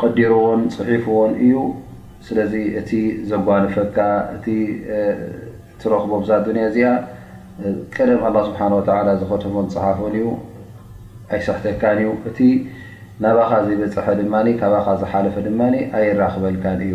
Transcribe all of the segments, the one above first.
ቀዲርዎን ጽሒፍዎን እዩ ስለዚ እቲ ዘጓንፈካ እቲ ትረኽቦ ኣብዛ ኣዱንያ እዚኣ ቀደም ኣላህ ስብሓን ወተዓላ ዝኸተሞን ዝጸሓፎን እዩ ኣይስሕተካን እዩ እቲ ናባኻ ዘይበጽሐ ድማ ካባኻ ዝሓለፈ ድማ ኣይራኽበልካን እዩ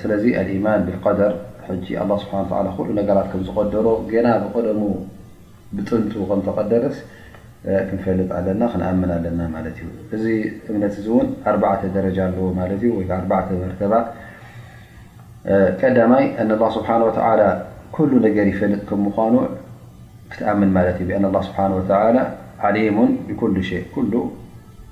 ስለዚ ኣልኢማን ብልቀደር ሕጂ ኣላ ስብሓን ተላ ኩሉ ነገራት ከም ዝቐደሮ ገና ብቐደሙ ብጥንቱ ከም ተቐደረስ ክንፈልጥ ኣለና ክንኣምን ኣለና ማለት እዩ እዚ እምነት እዚ እውን ኣርባዕተ ደረጃ ኣለዎ ማለት እዩ ወይከዓ ኣርባዕተ መርተባ ቀዳማይ ኣላ ስብሓን ወተላ ኩሉ ነገር ይፈልጥ ከም ምኳኑ ክትኣምን ማለት እዩ ብኣን ኣላ ስብሓን ወተላ ዓሊሙን ብኩሉ ሸ ኩሉ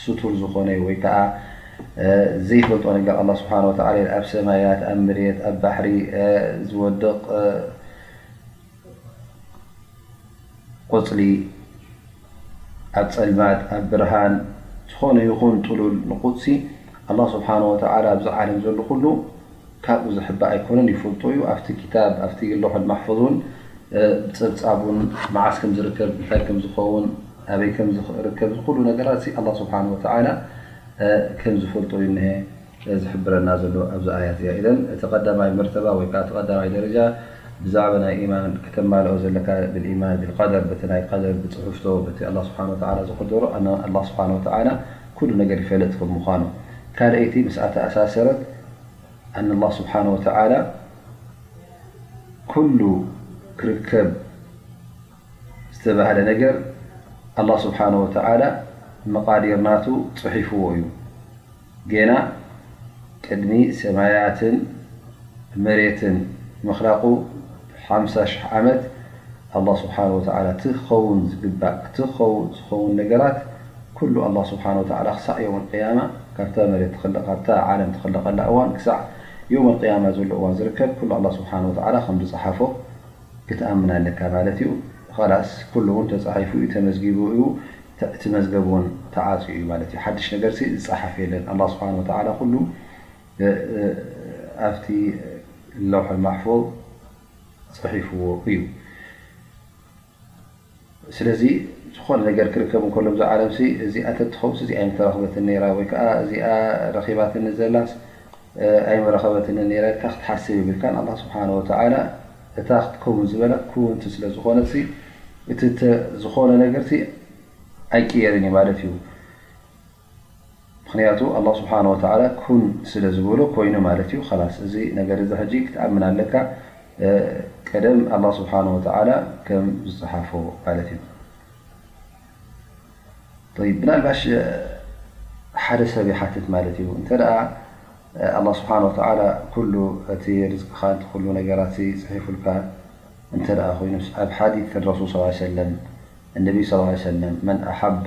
ስቱር ዝኾነ ወይ ከኣ ዘይፈልጦ ነገር ኣላህ ስብሓነሁ ወተዓላ የለን። ኣብ ሰማያት፣ ኣብ መሬት፣ ኣብ ባሕሪ ዝወድቕ ቆጽሊ፣ ኣብ ጸልማት፣ ኣብ ብርሃን ዝኾነ ይኹን ጥሉል ንቑጽሲ ኣላህ ስብሓነሁ ወተዓላ ኣብዚ ዓለም ዘሎ ኩሉ ካብኡ ዝሕባእ ኣይኮነን ይፈልጦ እዩ። ኣብቲ ክታብ ኣብቲ ለውሑል ማሕፉዝ እውን ጸብጻብ እውን መዓስ ከም ዝርከብ እንታይ ከም ዝኸውን። ኣበይ ከም ዝርከብ እዚ ኩሉ ነገራት ሲ ኣላህ ስብሓነሁ ወተዓላ ከም ዝፈልጦ እዩ እነሀ ዝሕብረና ዘሎ ኣብዛ ኣያት እዚኣ። ኢዘን እቲ ቀዳማይ መርተባ ወይ ከኣ እቲ ቀዳማይ ደረጃ ብዛዕባ ናይ ኢማን ክተማልኦ ዘለካ ብልኢማን ብልቀደር በቲ ናይ ቀደር ብጽሑፍቶ በቲ ኣላህ ስብሓነሁ ወተዓላ ዝቀደሮ ኣነ ኣላህ ስብሓነሁ ወተዓላ ኩሉ ነገር ይፈለጥ ከም ምዃኑ። ካልኣይቲ ምስኣ ተኣሳሰረት ኣነ ኣላህ ስብሓነሁ ወተዓላ ኩሉ ክርከብ ዝተባህለ ነገር ኣላህ ስብሓነሁ ወተዓላ መቓዲር ናቱ ፅሒፍዎ እዩ። ጌና ቅድሚ ሰማያትን መሬትን ምኽላቑ ሓምሳ ሽሕ ዓመት ኣላህ ስብሓነሁ ወተዓላ እቲ ክኸውን ዝግባእ እቲ ክኸውን ዝኸውን ነገራት ኩሉ ኣላህ ስብሓነሁ ወተዓላ ክሳዕ የውመል ቅያማ ካብታ መሬት ትኽለቕ ካብታ ዓለም ትኽለቐላ እዋን ክሳዕ የውመል ቅያማ ዘሎ እዋን ዝርከብ ኩሉ ኣላህ ስብሓነሁ ወተዓላ ከምዝፀሓፎ ክትኣምን ኣለካ ማለት እዩ ኸላስ ኩሉ ውን ተጻሒፉ እዩ ተመዝጊቡ እዩ እቲ መዝገብ ውን ተዓጽዩ እዩ ማለት እዩ ሓድሽ ነገር ዝጸሓፍ የለን ኣላ ስብሓን ወተላ ኩሉ ኣብቲ ለውሐል ማሕፎ ጽሒፍዎ እዩ። ስለዚ ዝኾነ ነገር ክርከብ እንከሎ እብዛ ዓለምሲ እዚኣ ተትኸውንስ እዚኣ ኣይምተረኽበትን ነይራ ወይ ከኣ እዚኣ ረኺባትኒ ዘላስ ኣይምረኸበትንን ነይራ ኢልካ ክትሓስብ የብልካን። ኣላህ ስብሓነ ወተዓላ እታ ክትከውን ዝበላ ክውንቲ ስለ ዝኾነትሲ እቲ ዝኾነ ነገርሲ ኣይቅየርን እዩ ማለት እዩ። ምኽንያቱ ኣላህ ስብሓን ወተዓላ ኩን ስለ ዝበሎ ኮይኑ ማለት እዩ ኸላስ እዚ ነገር እዚ ሕጂ ክትኣምን ኣለካ ቀደም ኣላህ ስብሓን ወተዓላ ከም ዝፀሓፎ ማለት እዩ ብናልባሽ ሓደ ሰብ ይሓትት ማለት እዩ እንተ ኣላ ስብሓን ወተዓላ ኩሉ እቲ ርዝቅኻ ን ኩሉ ነገራት ፅሒፉልካ እንተ ኮይኑ ኣብ ሓዲ ረሱል ስ ሰለም እነቢይ ስ ሰለም መን ኣሓባ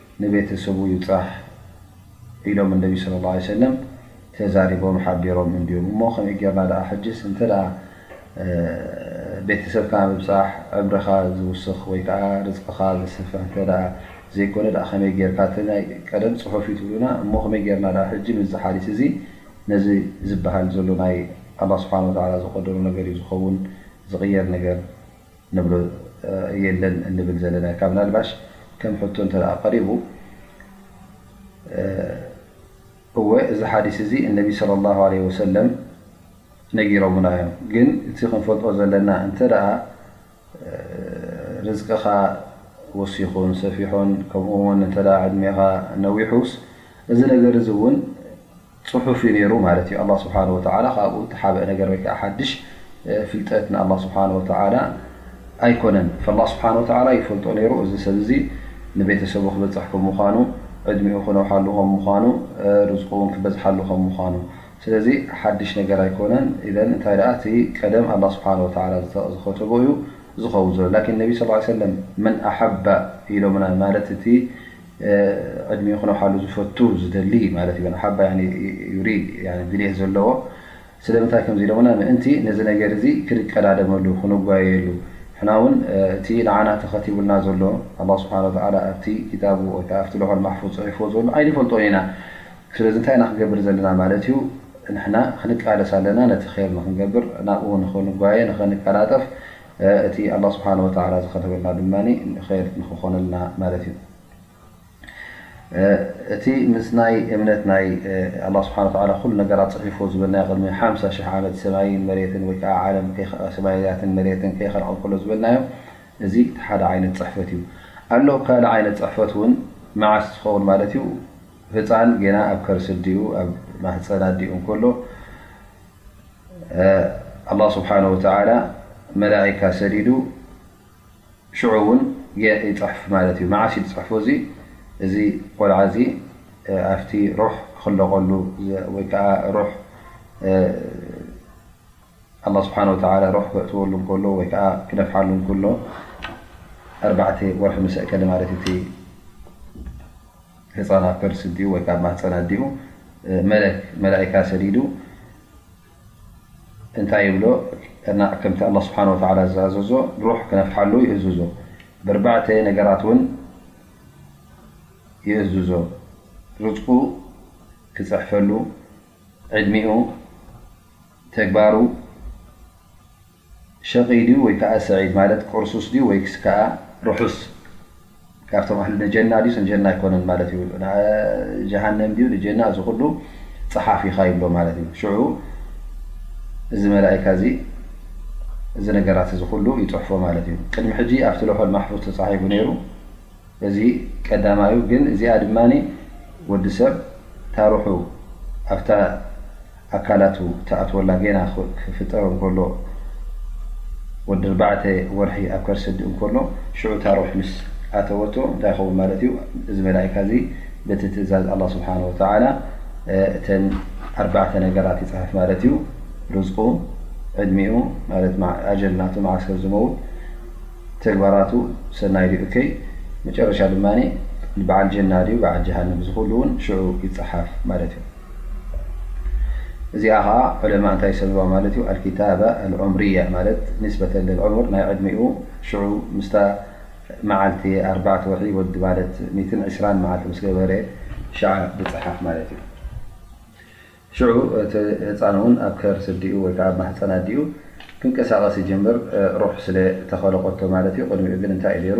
ንቤተሰቡ ይብጻሕ ኢሎም ንነቢ ሰለላሁ ዓለይሂ ወሰለም ተዛሪቦም ሓቢሮም እንድዮም እሞ ከመይ ጌርና ደኣ ሕጅስ እንተ ደኣ ቤተሰብካ ምብጻሕ ዕምርኻ ዝውስኽ ወይ ከኣ ርዝቕኻ ዘስፍሕ እንተ ደኣ ዘይኮነ ደኣ ከመይ ጌርካ እቲ ናይ ቀደም ጽሑፍ እዩ ትብሉና እሞ ከመይ ጌርና ደኣ ሕጂ ምስዚ ሓዲስ እዚ ነዚ ዝበሃል ዘሎ ናይ ኣላህ ስብሓነሁ ወተዓላ ዝቐደሮ ነገር እዩ ዝኸውን ዝቕየር ነገር ንብሎ የለን እንብል ዘለና ካብ ናልባሽ ከም ሕቶ እንተ ቀሪቡ እወ እዚ ሓዲስ እዚ እነቢ ስለ ላ ለ ወሰለም ነጊሮምና እዮም ግን እቲ ክንፈልጦ ዘለና እንተ ርዝቅኻ ወሲኹን ሰፊሖን ከምኡ ውን እተ ዕድሜኻ ነዊሑስ እዚ ነገር እዚ እውን ጽሑፍ እዩ ነይሩ ማለት እዩ። ኣላህ ስብሓነሁ ወተዓላ ካብኡ እተሓብአ ነገር ወይ ከዓ ሓድሽ ፍልጠት ንኣላህ ስብሓነሁ ወተዓላ ኣይኮነን። ፈላህ ስብሓነሁ ወተዓላ ይፈልጦ ነይሩ እዚ ሰብ እዚ ንቤተሰቡ ክበጽሕ ከም ምዃኑ፣ ዕድሚኡ ክነውሓሉ ከም ምዃኑ፣ ርዝቁ እውን ክበዝሓሉ ከም ምዃኑ። ስለዚ ሓድሽ ነገር ኣይኮነን። ኢዘን እንታይ ደኣ እቲ ቀደም ኣላህ ስብሓነሁ ወተዓላ ዝኸተቦ እዩ ዝኸውን ዘሎ። ላኪን ነቢይ ሰለላሁ ዐለይሂ ወሰለም መን ኣሐበ ኢሎምና ማለት እቲ ዕድሚኡ ክነውሓሉ ዝፈቱ ዝደሊ ማለት ዩ ሓባ ዩሪድ ድልት ዘለዎ ስለምንታይ ከምዚ ኢሎምና ምእንቲ ነዚ ነገር እዚ ክንቀዳደመሉ ክንጓየየሉ ሕና እውን እቲ ንዓና ተኸቲቡልና ዘሎ ኣላ ስብሓን ወተላ ኣብቲ ክታቡ ወይከዓ ኣብቲ ልዑል ማሕፉዝ ፅሒፍዎ ዘሎ ኣይንፈልጦን ኢና ስለዚ እንታይ ኢና ክንገብር ዘለና ማለት እዩ ንሕና ክንቃለስ ኣለና ነቲ ር ንክንገብር ናብኡ ንክንጓየ ንኸንቀላጠፍ እቲ ኣላህ ስብሓነሁ ወተዓላ ዝኸተበልና ድማ ኸይር ንኽኾነልና ማለት እዩ። እቲ ምስ ናይ እምነት ናይ ኣላህ ስብሓነሁ ወተዓላ ኹሉ ነገራት ፅሒፉ ዝበልናዮ ቅድሚ ሓምሳ ሽሕ ዓመት ሰማይን መሬትን ወይ ከዓ ዓለም ሰማያትን መሬትን ከይኸልቐ እንከሎ ዝበልናዮ እዚ እቲ ሓደ ዓይነት ፅሕፈት እዩ። ኣሎ ካልእ ዓይነት ፅሕፈት እውን መዓስ ዝኸውን ማለት እዩ ህፃን ጌና ኣብ ከርሲ ኣዲኡ ኣብ ማህፀን ኣዲኡ እንከሎ ኣላህ ስብሓን ወተዓላ መላእካ ሰዲዱ ሽዑ እውን ይፅሕፍ ማለት እዩ መዓስ ዝፅሕፎ እዙ እዚ ቆልዓ እዚ ኣብቲ ሩሕ ክኽለቀሉ ወይ ከዓ ኣላ ስብሓን ወተላ ሩሕ ክእትወሉ ከሎ ወይከዓ ክነፍሓሉ ከሎ ኣርባዕተ ወርሒ መሰእከል ማለት እዩ ህጻን ኣብ ከርሲ ኣዲኡ ወይ ኣብ ማህጸን ኣዲኡ መለክ መላኢካ ሰዲዱ እንታይ ይብሎ ና ከምቲ ኣላ ስብሓን ወተላ ዝኣዘዞ ሩሕ ክነፍሓሉ ይእዝዞ ብርባዕተ ነገራት እውን ይእዝዞ ርዝቁ ክፅሕፈሉ ዕድሚኡ ተግባሩ ሸቂይ ድዩ ወይ ከኣ ስዒድ ማለት ቅርሱስ ድዩ ወይስ ከኣ ርሑስ ካብቶም ኣህሊ ንጀና ድዩስ ንጀና ኣይኮነን ማለት እዩ ጀሃነም ድዩ ንጀና እዚ ኩሉ ጸሓፍ ኢኻ ይብሎ ማለት እዩ ሽዑ እዚ መላእካ እዚ እዚ ነገራት እዚ ኩሉ ይጽሕፎ ማለት እዩ ቅድሚ ሕጂ ኣብቲ ለሖል ማሕፉዝ ተጻሒፉ ነይሩ እዚ ቀዳማ እዩ ግን እዚኣ ድማ ወዲ ሰብ ታርሑ ኣብታ ኣካላቱ ትኣትወላ ጌና ክፍጠር እንከሎ ወዲ ኣርባዕተ ወርሒ ኣብ ከርሲ ኣዲኡ እንከሎ ሽዑ እታ ሩሕ ምስ ኣተወቶ እንታይ ይኸውን ማለት እዩ እዚ መላኢካ እዚ በቲ ትእዛዝ ኣላ ስብሓን ወተዓላ እተን ኣርባዕተ ነገራት ይፅሕፍ ማለት እዩ ርዝቁ ዕድሚኡ ማለት ኣጀል ናቱ መዓስ ከም ዝመውት ተግባራቱ ሰናይ ድኡ ከይ መጨረሻ ድማ በዓል ጀና ድዩ በዓል ጀሃንም ዝኩሉ እውን ሽዑ ይፀሓፍ ማለት እዩ እዚኣ ኸዓ ዕለማ እንታይ ይሰምዋ ማለት እዩ ኣልክታባ ኣልዑምርያ ማለት ኒስበት ዑሙር ናይ ዕድሚኡ ሽዑ ምስታ መዓልቲ ኣርባዕተ ወርሒ ወዲ ማለት ሚእትን ዕስራን መዓልቲ ምስ ገበረ ሽዓ ዝፀሓፍ ማለት እዩ። ሽዑ እቲ ህፃን እውን ኣብ ከርሲ ኣዲኡ ወይ ከዓ ኣብ ማህፀን ኣዲኡ ክንቀሳቐስ ይጅምር ሩሕ ስለ ዝተኸለቆቶ ማለት እዩ። ቅድሚኡ ግን እንታይ እዩ ነይሩ?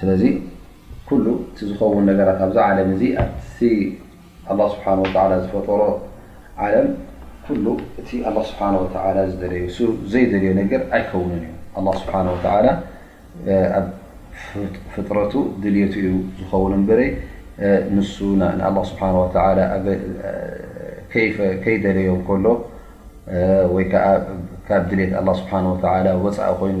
ስለዚ ኩሉ እቲ ዝኸውን ነገራት ኣብዚ ዓለም እዚ ኣብቲ ኣላ ስብሓን ወተዓላ ዝፈጠሮ ዓለም ኩሉ እቲ ኣላ ስብሓን ወተዓላ ዝደለዮ ንሱ ዘይደልዮ ነገር ኣይከውንን እዩ። ኣላ ስብሓን ወተዓላ ኣብ ፍጥረቱ ድልቱ እዩ ዝኸውን እምበረ ንሱ ንኣላ ስብሓን ወተዓላ ኣብ ከይፈ ከይደለዮ ከሎ ወይ ከዓ ካብ ድልት ኣላ ስብሓን ወተዓላ ወፃኢ ኮይኑ።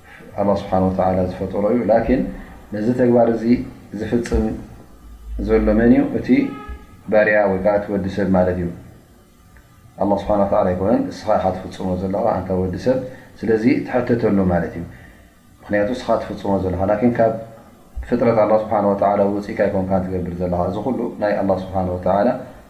ኣላህ ስብሓን ወተዓላ ዝፈጠሮ እዩ ላኪን ነዚ ተግባር እዚ ዝፍፅም ዘሎ መን እዩ እቲ ባርያ ወይ ከዓ እቲ ወዲ ሰብ ማለት እዩ ኣላህ ስብሓን ወተዓላ ኣይኮነን እስኻ ኢኻ ትፍፅሞ ዘለኻ ኣንታ ወዲ ሰብ ስለዚ ትሕተተሉ ማለት እዩ ምክንያቱ እስኻ ትፍፅሞ ዘለኻ ላኪን ካብ ፍጥረት ኣላህ ስብሓን ወተዓላ ወፂእካ ኣይኮንካን ትገብር ዘለኻ እዚ ኩሉ ናይ ኣላህ ስብሓን ወተዓላ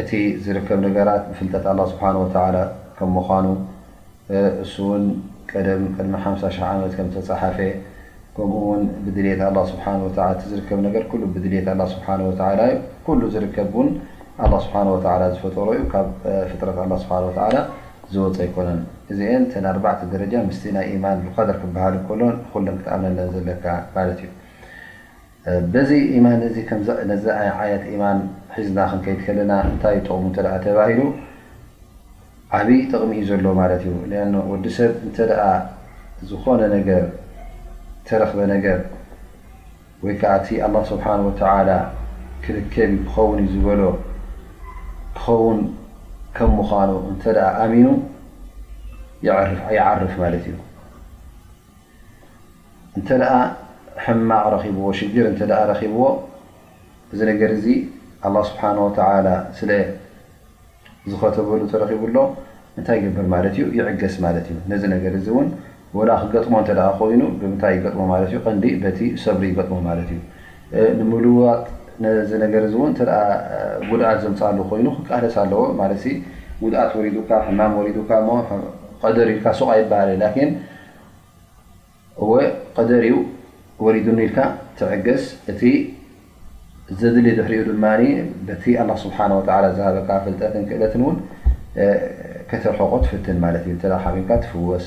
እቲ ዝርከብ ነገራት ብፍልጠት ኣላህ ስብሓነሁ ወተዓላ ከም ምዃኑ፣ እሱ'ውን ቀደም ቅድሚ ሓምሳ ሽሕ ዓመት ከም ዝተጻሓፈ፣ ከምኡ'ውን ብድልየት ኣላህ ስብሓነሁ ወተዓላ፣ እቲ ዝርከብ ነገር ኩሉ ብድልየት ኣላህ ስብሓነሁ ወተዓላ እዩ። ኩሉ ዝርከብ ውን ኣላህ ስብሓነሁ ወተዓላ ዝፈጠሮ እዩ። ካብ ፍጥረት ኣላህ ስብሓነሁ ወተዓላ ዝወጸ ኣይኮነን። እዚኤን እተን ኣርባዕተ ደረጃ ምስቲ ናይ ኢማን ብልቀድር ክበሃል እንከሎ ንኹለን ክትኣምነለን ዘለካ ማለት እዩ። በዚ ኢማን እዚ ከምዚ ነዚ ዓይነት ኢማን ሒዝና ክንከይድ ከለና እንታይ እዩ ጥቕሙ እንተ ተባሂሉ ዓብይ ጥቕሚ እዩ ዘሎ ማለት እዩ። ሊኣን ወዲ ሰብ እንተ ዝኾነ ነገር ተረኽበ ነገር ወይ ከዓ እቲ ኣላህ ስብሓን ወተዓላ ክርከብ እዩ ክኸውን እዩ ዝበሎ ክኸውን ከም ምዃኑ እንተ ኣሚኑ ይዓርፍ ማለት እዩ። እንተ ሕማቕ ረኺብዎ ሽግር እንተ ረኺብዎ እዚ ነገር እዚ ኣላ ስብሓን ወተላ ስለ ዝኸተበሉ ተረኺቡሎ እንታይ ይገብር ማለት እዩ ይዕገስ ማለት እዩ ነዚ ነገር እዚ እውን ወላ ክገጥሞ እንተ ኮይኑ ብምንታይ ይገጥሞ ማለት እዩ ቀንዲ በቲ ሰብሪ ይገጥሞ ማለት እዩ ንምልዋጥ ነዚ ነገር እዚ እውን እንተደኣ ጉድኣት ዘምፅኣሉ ኮይኑ ክቃለስ ኣለዎ ማለትሲ ጉድኣት ወሪዱካ ሕማም ወሪዱካ እሞ ቀደር ኢልካ ሱቕ ኣይበሃልን ላኪን እወ ቀደር እዩ ወሪዱኒ ኢልካ ትዕገስ እቲ ዘድሊ ድሕሪኡ ድማ በቲ ኣላ ስብሓን ወተዓላ ዝሃበካ ፍልጠትን ክእለትን እውን ከተርሕቆ ትፍትን ማለት እዩ እንተ ሓሚምካ ትፍወስ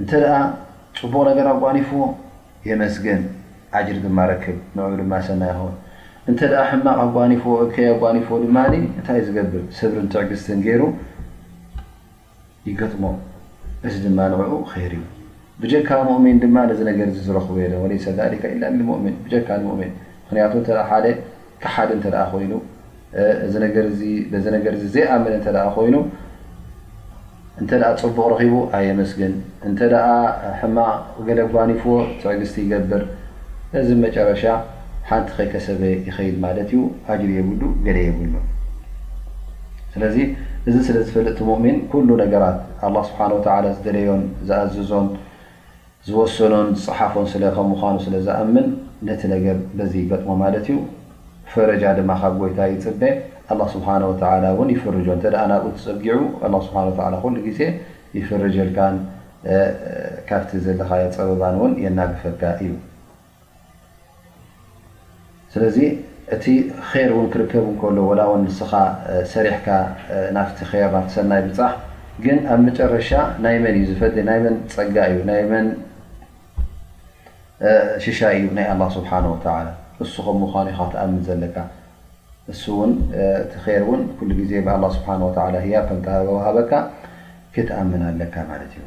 እንተ ጽቡቕ ነገር ኣጓኒፍዎ የመስግን ኣጅሪ ድማ ረክብ ንዕኡ ድማ ሰናይ ይኸውን እንተ ሕማቕ ኣጓኒፍዎ እከይ ኣጓኒፍዎ ድማ እንታይ ዝገብር ስብርን ትዕግስትን ገይሩ ይገጥሞ እዚ ድማ ንዕኡ ኸይር እዩ ብጀካ ሙእሚን ድማ ነዚ ነገር እዚ ዝረኽቡ የለን ወለይሰ ሊከ ኢላ ን ሙእሚን ብጀካ ንሙእሚን ምክንያቱ እተ ሓደ ክሓዲ እተ ኮይኑ እዚ ነገር እዚ በዚ ነገር እዚ ዘይኣምን እንተ ኮይኑ እንተ ፅቡቕ ረኺቡ ኣየመስግን እንተ ሕማቕ ገለ ጓኒፍዎ ትዕግስቲ ይገብር እዚ መጨረሻ ሓንቲ ከይከሰበ ይኸይድ ማለት እዩ ኣጅሪ የብሉ ገለ የብሉ ስለዚ እዚ ስለ ዝፈልጥቲ ሙእሚን ኩሉ ነገራት ኣላ ስብሓን ወተላ ዝደለዮን ዝኣዝዞን ዝወሰኖን ዝጸሓፎን ስለ ከም ምዃኑ ስለ ዝኣምን ነቲ ነገር በዚ ይገጥሞ ማለት እዩ። ፈረጃ ድማ ካብ ጎይታ ይጽበ። ኣላህ ስብሓነሁ ወተዓላ እውን ይፍርጆ። እንተ ናብኡ ተጸጊዑ ኣላህ ስብሓነሁ ወተዓላ ኩሉ ግዜ ይፍርጀልካን ካብቲ ዘለኻዮ ጸበባን እውን የናግፈካ እዩ። ስለዚ እቲ ር ውን ክርከብ ከሎ ዋላ ውን ንስኻ ሰሪሕካ ናፍቲ ር ናፍቲ ሰናይ ብፃሕ ግን ኣብ መጨረሻ ናይ መን እዩ ዝፈሊ ናይ መን ፀጋ እዩ ናይ መን ሽሻይ እዩ ናይ ኣላ ስብሓ ወ እሱ ከም ምዃኑ ኢኻ ትኣምን ዘለካ እሱ ውን እቲ ር ውን ኩሉ ግዜ ብኣ ስብሓ ወ ህያብ ከምተሃበ ወሃበካ ክትኣምን ኣለካ ማለት እዩ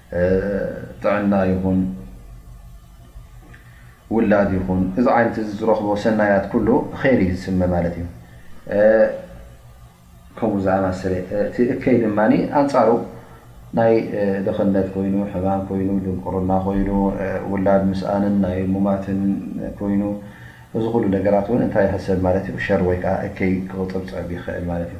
ጥዕና ይኹን ውላድ ይኹን እዚ ዓይነት እዚ ዝረኽቦ ሰናያት ኩሉ ር እዩ ዝስመ ማለት እዩ ከምኡ ዝኣማሰለ እቲ እከይ ድማ ኣንፃሩ ናይ ድኽነት ኮይኑ ሕማም ኮይኑ ድንቁርና ኮይኑ ውላድ ምስኣንን ናይ ሙማትን ኮይኑ እዚ ኩሉ ነገራት እውን እንታይ ይሕሰብ ማለት እዩ ሸር ወይከዓ እከይ ክቕፅብፀብ ይኽእል ማለት እዩ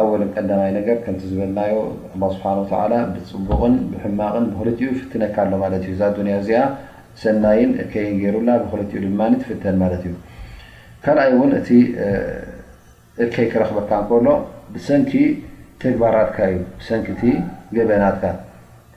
ኣወለን ቀዳማይ ነገር ከምቲ ዝበልናዮ ኣላህ ስብሓነሁ ወተዓላ ብጽቡቕን ብሕማቕን ብኽልቲኡ ይፍትነካ ኣሎ ማለት እዩ። እዛ ዱንያ እዚኣ ሰናይን እከይን ገይሩላ ብኽልቲኡ ድማ ትፍተን ማለት እዩ። ካልኣይ እውን እቲ እከይ ክረኽበካ እንከሎ ብሰንኪ ተግባራትካ እዩ፣ ብሰንኪ እቲ ገበናትካ።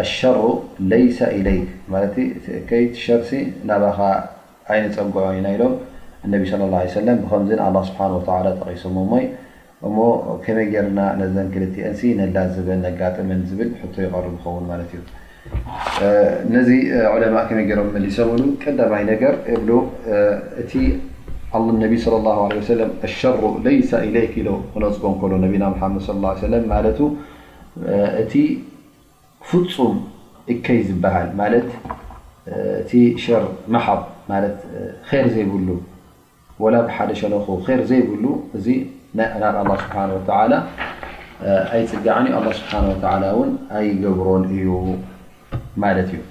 ኣሸሩ ለይሰ ኢለይክ ማለት እቲ እከይ እቲ ሸርሲ ናባኻ ኣይንፀግዖን ኢና ኢሎም እነቢ ስ ላ ሰለም ብኸምዚ ንኣላ ስብሓን ወተላ ጠቒሶም ሞይ እሞ ከመይ ገርና ነዘን ክልቲኤንሲ ነላዝበን ነጋጥመን ዝብል ሕቶ ይቐርብ ይኸውን ማለት እዩ ነዚ ዑለማእ ከመይ ገሮም መሊሶምሉ ቀዳማይ ነገር እብሉ እቲ ነቢ صለ ላ ለ ወሰለም ኣሸሩ ለይሰ ኢለይክ ኢሎ ክነፅጎ ከሎ ነቢና ሓመድ ስ ሰለም ማለቱ እቲ ፍፁም እከይ ዝበሃል ማለት እቲ ሸር ማሓብ ማለት ኼር ዘይብሉ ወላ ብሓደ ሸነኹ ኼር ዘይብሉ እዚ ናብ ኣላህ ስብሓን ወተዓላ ኣይፅጋዕን እዩ ኣላህ ስብሓን ወተዓላ እውን ኣይገብሮን እዩ ማለት እዩ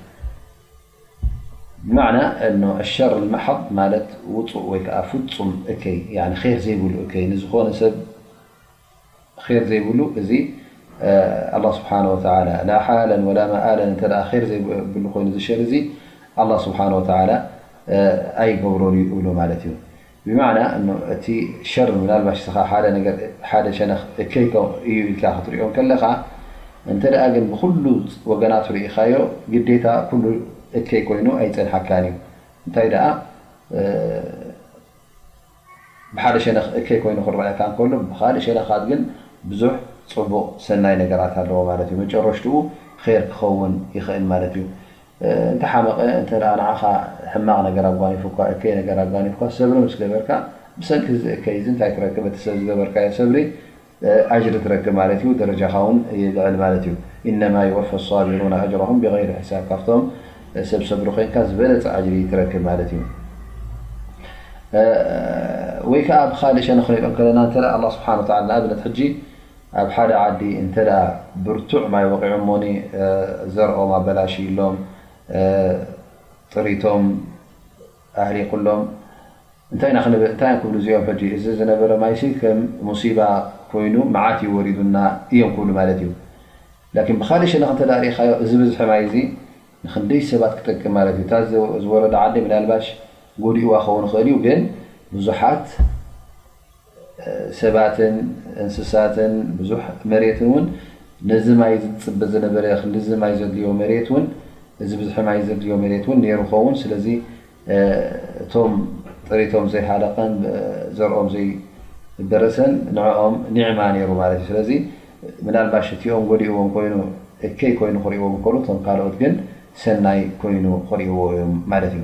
ብማዕና ኣሸር ማሓብ ማለት ውፁእ ወይ ከዓ ፍፁም እከይ ር ዘይብሉ እከይ ንዝኾነ ሰብ ር ዘይብሉ እዚ ኣላ ስብሓን ወተላ ላሓለን ወላ መኣለን እተ ር ዘይብሉ ኮይኑ ዝሸር እዙ ኣላ ስብሓን ወተላ ኣይገብሮን ዩ እብሎ ማለት እዩ ብማዕና እቲ ሸር ምናልባሽ ስኻ ሓደ ሸነኽ እከይ እዩ ኢልካ ክትሪኦ ከለኻ እንተ ግን ብኩሉ ወገናት ርኢኻዮ ግዴታ ኩሉ እከይ ኮይኑ ኣይፀንሓካን እዩ እንታይ ደኣ ብሓደ ሸነኽ እከይ ኮይኑ ክረኣየካ እንከሎ ብኻልእ ሸነኻት ግን ብዙሕ ጽቡቕ ሰናይ ነገራት ኣለዎ ማለት እዩ። መጨረሽትኡ ኼር ክኸውን ይኽእል ማለት እዩ። እንተ ሓመቐ እንተ ንዓኻ ሕማቕ ነገር ኣጓኒፉካ እከይ ነገር ኣጓኒፉካ ሰብሪ ምስ ገበርካ ብሰንኪ እዚ እከይ እዚ እንታይ ትረክብ እቲ ሰብ ዝገበርካዮ ሰብሪ ኣጅሪ ትረክብ ማለት እዩ ደረጃኻ ውን ይልዕል ማለት እዩ ኢነማ ይወፈ ኣሳቢሩን ኣጅረሁም ቢገይሪ ሕሳብ ካብቶም ሰብ ሰብሪ ኮይንካ ዝበለፀ ኣጅሪ ትረክብ ማለት እዩ ወይ ከዓ ብካሊእ ሸነክ ክንሪኦ ከለና እተ ኣላ ስብሓን ላ ንኣብነት ሕጂ ኣብ ሓደ ዓዲ እንተ ብርቱዕ ማይ ወቂዑ ሞኒ ዘርኦም ኣበላሽሎም ጥሪቶም ኣህሊቁሎም እንታይ ኢና ክንብል እንታይ እዮም ክብሉ እዚኦም ሕጂ እዚ ዝነበረ ማይሲ ከም ሙሲባ ኮይኑ መዓት እዩ ወሪዱና እዮም ክብሉ ማለት እዩ ላኪን ብካሊእ ሸነክ እንተ ሪኢካዮ እዚ ብዝሒ ማይ እዚ ንክንደይ ሰባት ክጠቅም ማለት እዩ እታ ዝወረዳ ዓዲ ምናልባሽ ጎዲእዋ ክከውን ይክእል እዩ ግን ብዙሓት ሰባትን እንስሳትን ብዙሕ መሬትን ውን ነዚ ማይ ዝፅበ ዝነበረ ክንድዚ ማይ ዘድልዮ መሬት ውን እዚ ብዝሒ ማይ ዘድልዮ መሬት ውን ነይሩ ኸውን ስለዚ እቶም ጥሪቶም ዘይሃለቐን ዘርኦም ዘይበረሰን ንዕኦም ኒዕማ ነይሩ ማለት እዩ ስለዚ ምናልባሽ እቲኦም ጎዲእዎም ኮይኑ እከይ ኮይኑ ክርእዎም ከሉ እቶም ካልኦት ግን ሰናይ ኮይኑ ክርእዎ እዮም ማለት እዩ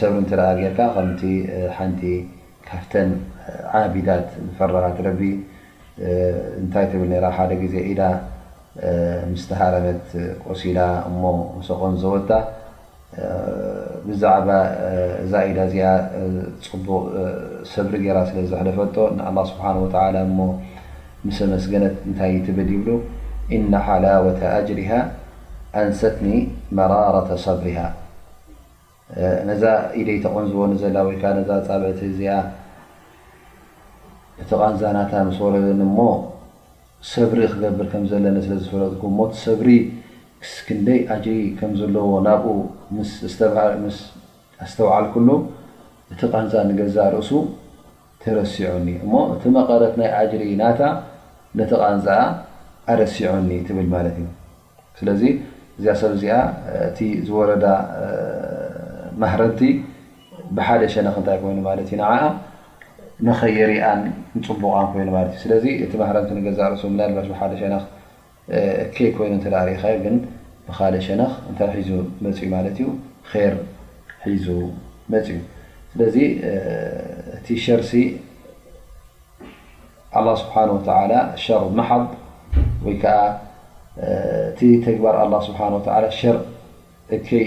ሰብን ትርኣ ጌርካ ከምቲ ሓንቲ ካብተን ዓቢዳት ዝፈረሃት ረቢ እንታይ ትብል ነራ ሓደ ግዜ ኢዳ ምስ ተሃረመት ቆሲላ እሞ ምስ ኣቆንዘወታ ብዛዕባ እዛ ኢዳ እዚኣ ጽቡቕ ሰብሪ ጌራ ስለ ዘሕለፈቶ ንኣላህ ስብሓን ወተዓላ እሞ ምስ ኣመስገነት እንታይ ትብል ይብሉ ኢነ ሓላወተ ኣጅሪሃ ኣንሰትኒ መራረተ ሰብሪሃ ነዛ ኢደይ ተቐንዝቦ ንዘላ ወይ ከኣ ነዛ ኣጻብዕቲ እዚኣ እቲ ቓንዛ ናታ ምስ ወረደኒ እሞ ሰብሪ ክገብር ከም ዘለኒ ስለ ዝፈለጥኩ እሞ እቲ ሰብሪ ክስ ክንደይ ኣጅሪ ከም ዘለዎ ናብኡ ምስ ኣስተውዓልኩሉ እቲ ቓንዛ ንገዛእ ርእሱ ተረሲዑኒ እሞ እቲ መቐረት ናይ ኣጅሪ ናታ ነቲ ቃንዛኣ ኣረሲዑኒ ትብል ማለት እዩ ስለዚ እዚኣ ሰብ እዚኣ እቲ ዝወረዳ ማህረምቲ ብሓደ ሸነኽ እንታይ ኮይኑ ማለት እዩ ንዓኣ ንኸየሪኣን ንፅቡቓን ኮይኑ ማለት እዩ ስለዚ እቲ ማህረምቲ ንገዛእ ርእሱ ምናልባሽ ብሓደ ሸነኽ እኴይ ኮይኑ እንተ ርኢኻዮ ግን ብኻልእ ሸነኽ እንታይ ሒዙ መጺኡ ማለት እዩ ኼር ሒዙ መጺኡ ስለዚ እቲ ሸርሲ ኣላ ስብሓን ወተላ ሸር መሓብ ወይ ከዓ እቲ ተግባር ኣላ ስብሓን ወተላ ሸር እከይ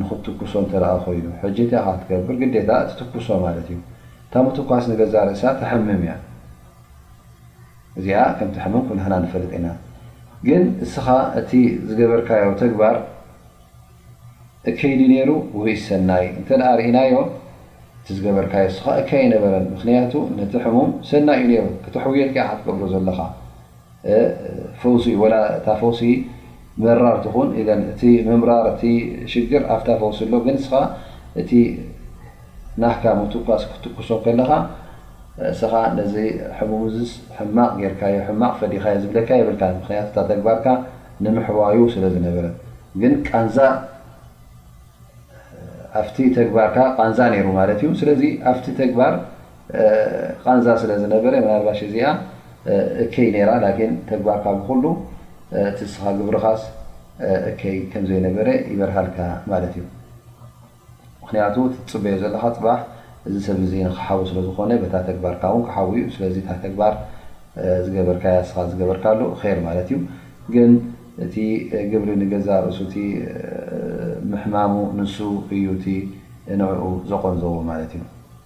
ንኽትትኩሶ እንተ ኮይኑ ሕጂ እንታይ ኢኻ ክትገብር ግዴታ እቲ ትኩሶ ማለት እዩ እታ ምትኳስ ንገዛእ ርእሳ ተሕምም እያ እዚኣ ከምቲ ሕምም ኩላህና ንፈልጥ ኢና ግን እስኻ እቲ ዝገበርካዮ ተግባር እከይ ድዩ ነይሩ ወይስ ሰናይ እንተ ርኢናዮ እቲ ዝገበርካዮ እስኻ እከይ ኣይነበረን ምክንያቱ ነቲ ሕሙም ሰናይ እዩ ነይሩ እቲ ሕውየት ከ ኢኻ ትገብሮ ዘለኻ ፈውሲ እዩ ወላ እታ ፈውሲ መራር ትኹን ኢዘን እቲ ምምራር እቲ ሽግር ኣብታ ፈውሲ ኣሎ ግን እስኻ እቲ ናህካ ምትኳስ ክትትኩሶ ከለኻ እስኻ ነዚ ሕሙም እዚ ሕማቕ ጌርካዮ ሕማቕ ፈዲኻዮ ዝብለካ የብልካ ምክንያቱ እታ ተግባርካ ንምሕዋዩ ስለ ዝነበረት ግን ቃንዛ ኣብቲ ተግባርካ ቃንዛ ነይሩ ማለት እዩ ስለዚ ኣብቲ ተግባር ቓንዛ ስለ ዝነበረ ምናልባሽ እዚኣ እከይ ነይራ ላኪን ተግባርካ ብኹሉ እቲ ንስኻ ግብርኻስ እከይ ከም ዘይነበረ ይበርሃልካ ማለት እዩ ምክንያቱ እቲ ትፅበዮ ዘለኻ ፅባሕ እዚ ሰብ እዚ ንክሓዊ ስለ ዝኾነ በታ ተግባርካ እውን ክሓዊ እዩ ስለዚ እታ ተግባር ዝገበርካያ ንስኻ ዝገበርካሉ ር ማለት እዩ ግን እቲ ግብሪ ንገዛ ርእሱ እቲ ምሕማሙ ንሱ እዩ እቲ ንዕኡ ዘቖንዘዎ ማለት እዩ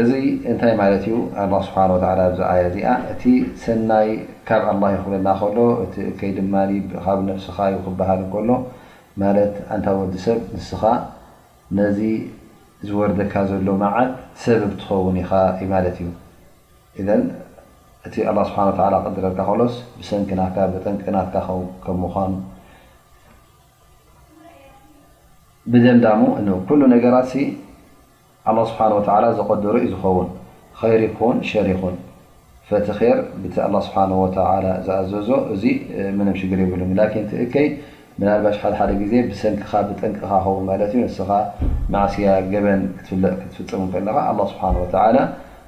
እዚ እንታይ ማለት እዩ ኣላ ስብሓን ወተላ ብዚ ኣያ እዚኣ እቲ ሰናይ ካብ ኣላ ይኹብለና ከሎ እቲ እከይ ድማ ካብ ነፍስኻ እዩ ክበሃል እንከሎ ማለት ኣንታ ወዲ ሰብ ንስኻ ነዚ ዝወርደካ ዘሎ መዓት ሰብብ ትኸውን ኢኻ ዩ ማለት እዩ እዘን እቲ ኣላ ስብሓን ወላ ቅድረልካ ከሎስ ብሰንኪናካ ብጠንቅናትካ ከም ምዃኑ ብደምዳሙ እን ኩሉ ነገራት ሲ ኣላ ስብሓን ወተላ ዘቐደሩ እዩ ዝኸውን ኸይር ይኹን ሸር ይኹን ፈቲ ር ብቲ ኣላ ስብሓን ወተላ ዝኣዘዞ እዚ ምንም ሽግር የብሉ ላኪን ትእከይ ምናልባሽ ሓደሓደ ግዜ ብሰንክኻ ብጠንቅኻ ኸውን ማለት እዩ ንስኻ ማእስያ ገበን ክትፍፅም ከለኻ ኣላ ስብሓን ወተላ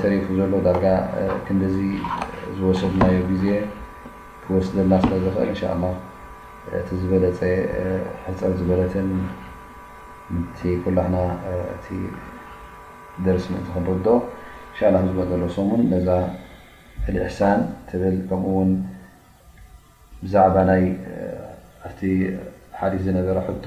ተሪፉ ዘሎ ዳርጋ ክንድዚ ዝወሰድናዮ ግዜ ክወስደልና ስለ ዝኽእል እንሻኣላህ እቲ ዝበለፀ ሕፅር ዝበለትን ምእንቲ ኩላህና እቲ ደርስ ምእንቲ ክንርድኦ እንሻኣላህ ኣብ ዝመፅእ ሰሙን ነዛ ኣልኢሕሳን ትብል ከምኡ ውን ብዛዕባ ናይ ኣብቲ ሓዲስ ዝነበረ ሕቶ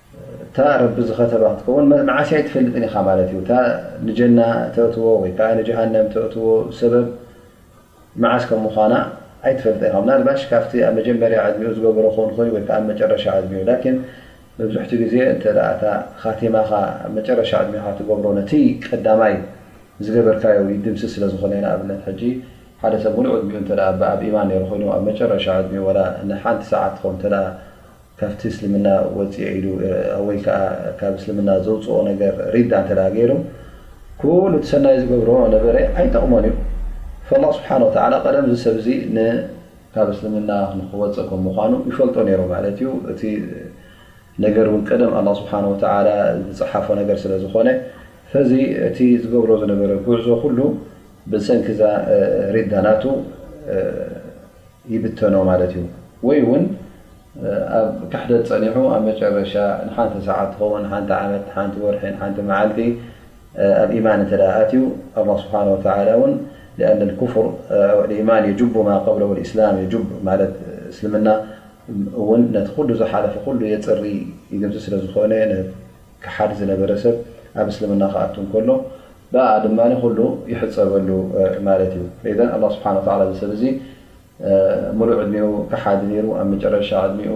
እታ ረቢ ዝኸተባ ክትከውን መዓስያ ኣይትፈልጥን ኢኻ ማለት እዩ እታ ንጀና ተእትዎ ወይ ከዓ ንጀሃነም ተእትዎ ሰበብ መዓስ ከም ምዃና ኣይትፈልጠ ኢኻ ምናልባሽ ካብቲ ኣብ መጀመርያ ዕድሚኡ ዝገበሮ ክኸውን ይኽእል ወይ ከዓ መጨረሻ ዕድሚኡ ላኪን መብዝሕትኡ ግዜ እንተ እታ ኻቲማኻ ኣብ መጨረሻ ዕድሜኻ ትገብሮ ነቲ ቀዳማይ ዝገበርካዮ ይድምስስ ስለ ዝኾነ ንኣብነት ሕጂ ሓደ ሰብ ሙሉእ ዕድሚኡ እንተ ኣብ ኢማን ነይሩ ኮይኑ ኣብ መጨረሻ ዕድሚኡ ወላ ንሓንቲ ሰዓት ትኸውን እንተ ካብቲ እስልምና ወጽየ ኢሉ ወይ ከኣ ካብ እስልምና ዘውጽኦ ነገር ሪዳ እንተ ገይሩ ኩሉ እቲ ሰናይ ዝገብሮ ነበረ ኣይጠቕሞን እዩ فالله ስብሓን ወተላ ቀደም እዚ ሰብ እዚ ካብ እስልምና ንክወፅእ ከም ምኳኑ ይፈልጦ ነይሩ ማለት እዩ እቲ ነገር እውን ቀደም ኣላ ስብሓን ወተላ ዝፅሓፎ ነገር ስለ ዝኾነ ፈዚ እቲ ዝገብሮ ዝነበረ ጉዕዞ ኩሉ ብሰንኪዛ ሪዳ ናቱ ይብተኖ ማለት እዩ ወይ ውን ኣብ ክሕደት ጸኒሑ ኣብ መጨረሻ ንሓንቲ ሰዓት ትኸውን ንሓንቲ ዓመት ንሓንቲ ወርሒ ንሓንቲ መዓልቲ ኣብ ኢማን እንተ ኣትዩ ኣላ ስብሓን ወተላ ውን ሊኣን ልኩፍር ልኢማን የጅቡ ማ ቀብለሁ ልእስላም የጅብ ማለት እስልምና እውን ነቲ ኩሉ ዝሓለፈ ኩሉ የጽሪ ይድምሲ ስለ ዝኾነ ክሓድ ዝነበረ ሰብ ኣብ እስልምና ክኣቱ እንከሎ ብኣኣ ድማ ኩሉ ይሕጸበሉ ማለት እዩ። ኢዘን ኣላህ ስብሓነሁ ወተዓላ እዚ ሰብ እዚ ሙሉእ ዕድሚኡ ከሓዲ ነይሩ፣ ኣብ መጨረሻ ዕድሚኡ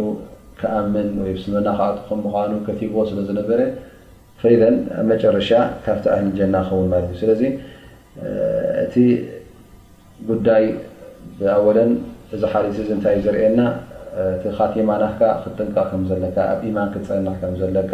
ክኣምን ወይ ኣብ እስልምና ክኣቱ ከም ምዃኑ ከቲብዎ ስለ ዝነበረ ፈኢዘን ኣብ መጨረሻ ካብቲ ኣህሊ ጀና ክኸውን ማለት እዩ። ስለዚ እቲ ጉዳይ ብኣወለን እዚ ሓዲስ እዚ እንታይ እዩ ዘርእየና እቲ ኻቲማ ናትካ ክትጥንቀቕ ከም ዘለካ ኣብ ኢማን ክትጸንዕ ከም ዘለካ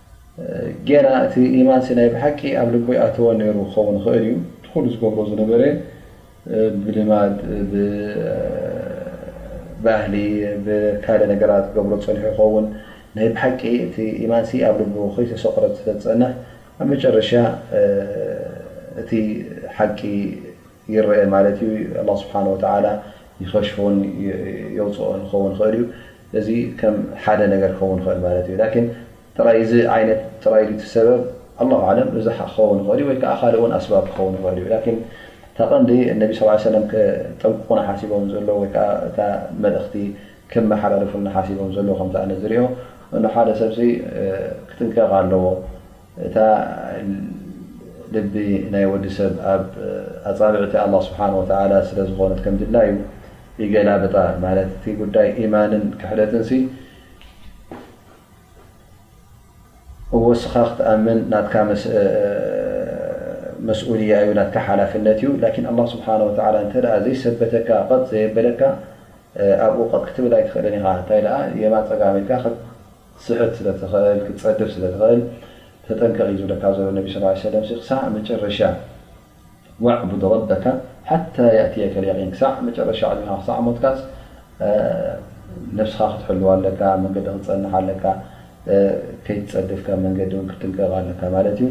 ጌና እቲ ኢማንሲ ናይ ብሓቂ ኣብ ልቡ ኣይኣተወን ነይሩ ክኸውን ይኽእል እዩ። እቲ ኩሉ ዝገብሮ ዝነበረ ብልማድ፣ ብባህሊ፣ ብካልእ ነገራት ክገብሮ ጸኒሑ ይኸውን። ናይ ብሓቂ እቲ ኢማንሲ ኣብ ልቡ ከይተሰቑረት ስለ ዝጸንሕ ኣብ መጨረሻ እቲ ሓቂ ይረኣ ማለት እዩ። ኣላህ ስብሓነሁ ወተዓላ ይኸሽፎን የውጽኦን ክኸውን ይኽእል እዩ። እዚ ከም ሓደ ነገር ክኸውን ይኽእል ማለት እዩ ላኪን ጥራይ እዚ ዓይነት ጥራይ ድዩ እቲ ሰበብ ኣላሁ ኣዕለም እዚ ክኸውን ይኽእል እዩ ወይ ከኣ ካልእ እውን ኣስባብ ክኸውን ይኽእል እዩ ላኪን እታ ቀንዲ ነቢ ስ ሰለም ከጠንቅቑና ሓሲቦም ዘሎ ወይ ከኣ እታ መልእኽቲ ከመሓላልፉልና ሓሲቦም ዘሎ ከምቲ ኣነ ዝሪኦ እኖ ሓደ ሰብሲ ክጥንቀቕ ኣለዎ እታ ልቢ ናይ ወዲ ሰብ ኣብ ኣጻብዕቲ ኣላህ ስብሓነሁ ወተዓላ ስለ ዝኾነት ከም ድላዩ ይገላብጣ ማለት እቲ ጉዳይ ኢማንን ክሕደትንሲ እወ እስኻ ክትኣምን ናትካ መስኡልያ እዩ ናትካ ሓላፍነት እዩ ላኪን ኣላህ ስብሓነሁ ወተዓላ እንተድኣ ዘይሰበተካ ቐጥ ዘየበለካ ኣብኡ ቐጥ ክትብል ኣይትኽእልን ኢኻ እንታይ ደኣ የማን ጸጋም ኢልካ ክትስሕት ስለ ትኽእል ክትጸድፍ ስለ ትኽእል ተጠንቀቅ እዩ ዝብለካ ዘሎ ነቢ ስ ሰለም ክሳዕ መጨረሻ ወዕቡድ ረበካ ሓታ የእትየከ ልየቂን ክሳዕ መጨረሻ ዕድሜኻ ክሳዕ ሞትካስ ነብስኻ ክትሕልዋ ኣለካ መንገዲ ክትጸንሕ ኣለካ ከይትጸድፍ ካብ መንገዲ ውን ክትጥንቀቅ ኣለካ ማለት እዩ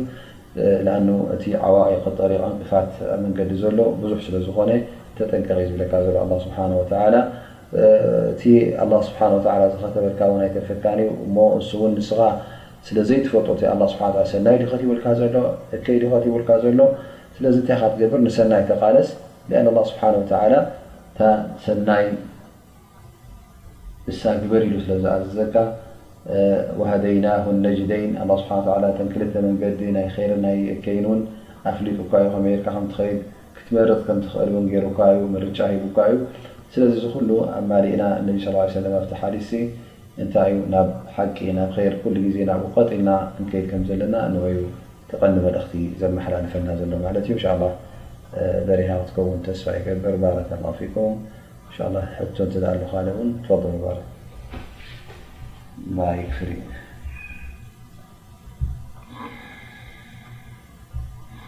ለኣኑ እቲ ዓዋኢቅ ጠሪቅ ዕንቅፋት ኣብ መንገዲ ዘሎ ብዙሕ ስለ ዝኾነ ተጠንቀቅ እዩ ዝብለካ ዘሎ ኣላ ስብሓን ወተላ እቲ ኣላህ ስብሓነሁ ወተዓላ ዝኸተበልካ እውን ኣይተርፈካን እዩ እሞ እሱ እውን ንስኻ ስለ ዘይትፈልጦ እቲ ኣላህ ስብሓነሁ ወተዓላ ሰናይ ድዩ ከቲቡልካ ዘሎ እከይ ድዩ ከቲቡልካ ዘሎ ስለዚ እንታይ ኢኻ ትገብር ንሰናይ ተቓለስ ሊኣን ኣላህ ስብሓነሁ ወተዓላ እታ ሰናይ ንሳ ግበር ኢሉ ስለ ዝኣዘዘካ ወሀደይናሁ ነጅደይን ኣላህ ስብሓነሁ ወተዓላ እተን ክልተ መንገዲ ናይ ኸይርን ናይ እከይን እውን ኣፍሊጡካ እዩ ከመይ ጌርካ ከም ትኸይድ ክትመርጽ ከም ትኽእል ውን ገይሩካ እዩ፣ ምርጫ ሂቡካ እዩ። ስለዚ እዚ ኩሉ ኣማሊእና ነቢ ሰለላሁ ዓለይሂ ወሰለም ኣብቲ ሓዲስሲ እንታይ እዩ ናብ ሓቂ ናብ ኸይር ኩሉ ግዜ ናብኡ ቀጥ ኢልና ክንከይድ ከም ዘለና ንኡዩ እቲ ቀንዲ መልእኽቲ ዘመሓላልፈልና ዘሎ ማለት እዩ። እንሻላህ በሪሃ ክትከውን ተስፋ ይገብር ባረከላሁ ፊኩም። እንሻላህ ሕቶ እንተ ኣሎ ካልእ ውን ትፈደሉ ባረክ ማይክ ፍሪ።